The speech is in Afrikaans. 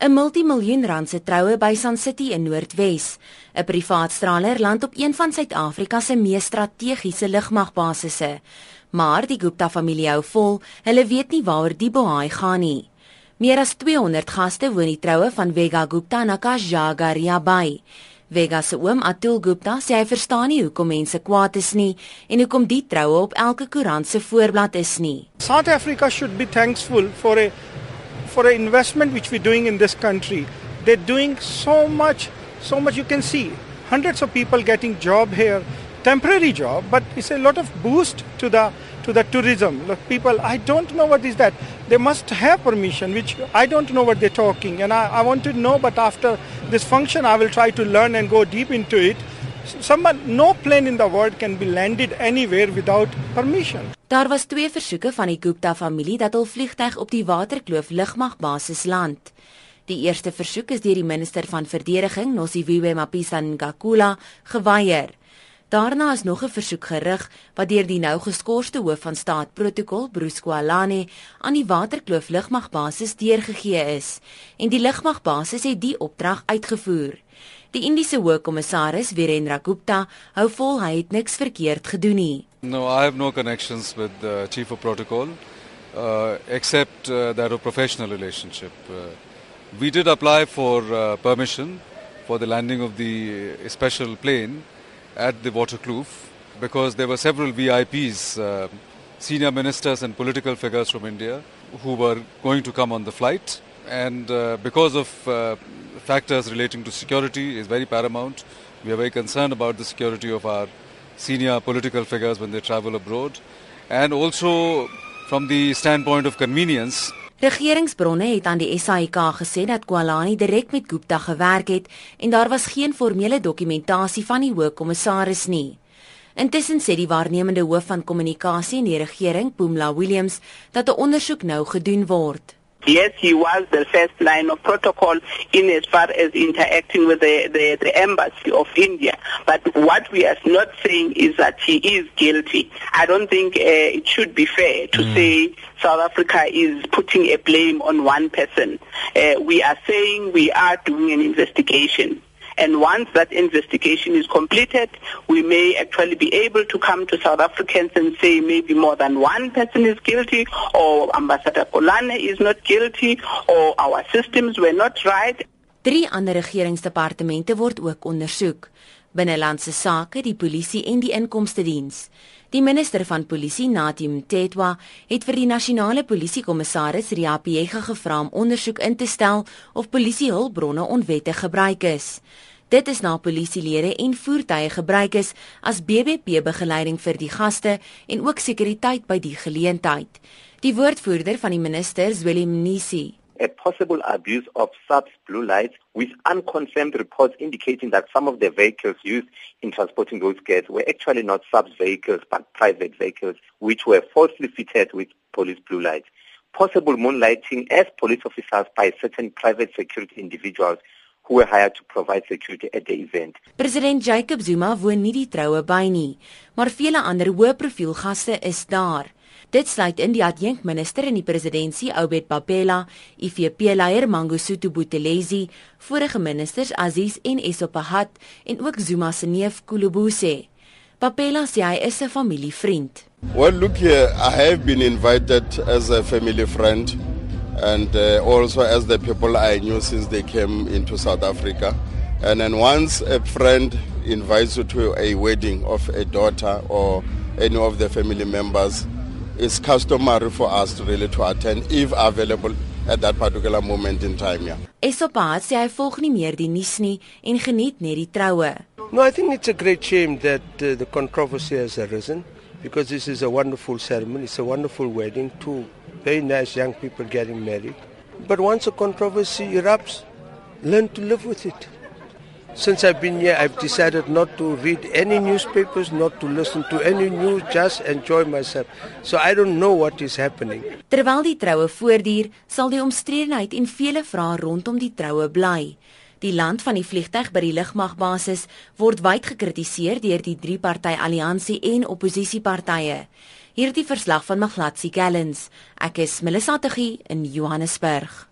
'n multimiljoen rand se troue by Sun City in Noordwes. 'n Privaat straler land op een van Suid-Afrika se mees strategiese lugmagbasisse. Maar die Gupta familie hou vol, hulle weet nie waaroor die bohaai gaan nie. Meer as 200 gaste woon die troue van Vega Gupta en Akash Jagaria by. Vega se oom Atul Gupta sê hy verstaan nie hoekom mense kwaad is nie en hoekom die troue op elke koerant se voorblad is nie. South Africa should be thankful for a for an investment which we're doing in this country. They're doing so much, so much you can see. Hundreds of people getting job here, temporary job, but it's a lot of boost to the to the tourism. Look, people, I don't know what is that. They must have permission, which I don't know what they're talking, and I, I want to know. But after this function, I will try to learn and go deep into it. Someone, no plane in the world can be landed anywhere without permission. Daar was twee versoeke van die Gupta familie dat hul vliegtyg op die Waterkloof lugmagbasis land. Die eerste versoek is deur die minister van verdediging, Nosiviwe Mapisa Ngakula, geweier. Daarna is nog 'n versoek gerig wat deur die nou geskorste hoof van staat protokol, Bruce Kwalane, aan die Waterkloof lugmagbasis deurgegee is en die lugmagbasis het die opdrag uitgevoer. Die Indiese hoofkommissaris, Virendra Gupta, hou vol hy het niks verkeerd gedoen nie. No, I have no connections with the chief of protocol, uh, except uh, that of professional relationship. Uh, we did apply for uh, permission for the landing of the special plane at the Waterkloof because there were several VIPs, uh, senior ministers and political figures from India who were going to come on the flight. And uh, because of factors relating to security is very paramount, we are very concerned about the security of our senior political figures when they travel abroad. And also from the standpoint of convenience. Regeringsbronne het aan die SAIK gesê dat Kwalani direk met Gupta gewerk het en daar was geen formele dokumentasie van die hoë kommissaris nie. Intussen sê die waarnemende hoof van kommunikasie in die regering, Pumla Williams, dat 'n ondersoek nou gedoen word. Yes, he was the first line of protocol in as far as interacting with the, the, the, embassy of India. But what we are not saying is that he is guilty. I don't think uh, it should be fair to mm. say South Africa is putting a blame on one person. Uh, we are saying we are doing an investigation. And once that investigation is completed, we may actually be able to come to South Africans and say maybe more than one person is guilty, or Ambassador Kolane is not guilty, or our systems were not right. Drie ander regeringsdepartemente word ook ondersoek: Binnelandse Sake, die Polisie en die Inkomste Diens. Die minister van Polisie, Natim Tetwa, het vir die nasionale polisiekommissaris Riapie gevra om ondersoek in te stel of polisiehulpbronne onwettig gebruik is. Dit is na polisielede en voertuie gebruik is as BBP begeleiding vir die gaste en ook sekuriteit by die geleentheid. Die woordvoerder van die minister, Willem Nisi, a possible abuse of subs blue lights with unconfirmed reports indicating that some of the vehicles used in transporting those guests were actually not subs vehicles but private vehicles which were falsely fitted with police blue lights. Possible moonlighting as police officers by certain private security individuals who were hired to provide security at the event. President Jacob Zuma woon nie die troue by nie, maar vele ander hoë profiel gaste is daar. Dit sluit in die adjunkminister in die presidentskap Obed Papela, IFP-leier Mangosuthu Buthelezi, vorige ministers Aziz en Esophahat en ook Zuma se neef Kulubuse. Papela sê hy is 'n familievriend. Well, look here, I have been invited as a family friend and uh, also as the people I knew since they came into South Africa. And then once a friend invites you to a wedding of a daughter or any of the family members, it's customary for us to really to attend if available at that particular moment in time. Yeah. Esopaat sê hy volg nie meer die nuus nie en geniet net die troue. No, I think it's a great shame that uh, the controversy has arisen because this is a wonderful ceremony, it's a wonderful wedding, two very nice young people getting married. But once a controversy erupts, learn to live with it. Since I've been here, I've decided not to read any newspapers, not to listen to any news, just enjoy myself. So I don't know what is happening. Terwyl die troue voortduur, sal die omstredenheid en vele vrae rondom die troue bly. Die land van die vliegtyg by die lugmagbasis word wyd gekritiseer deur die drie-party alliansie en oppositiepartye. Hierdie verslag van Maglatsi Gallens. Ek is Melissa Tuggie in Johannesburg.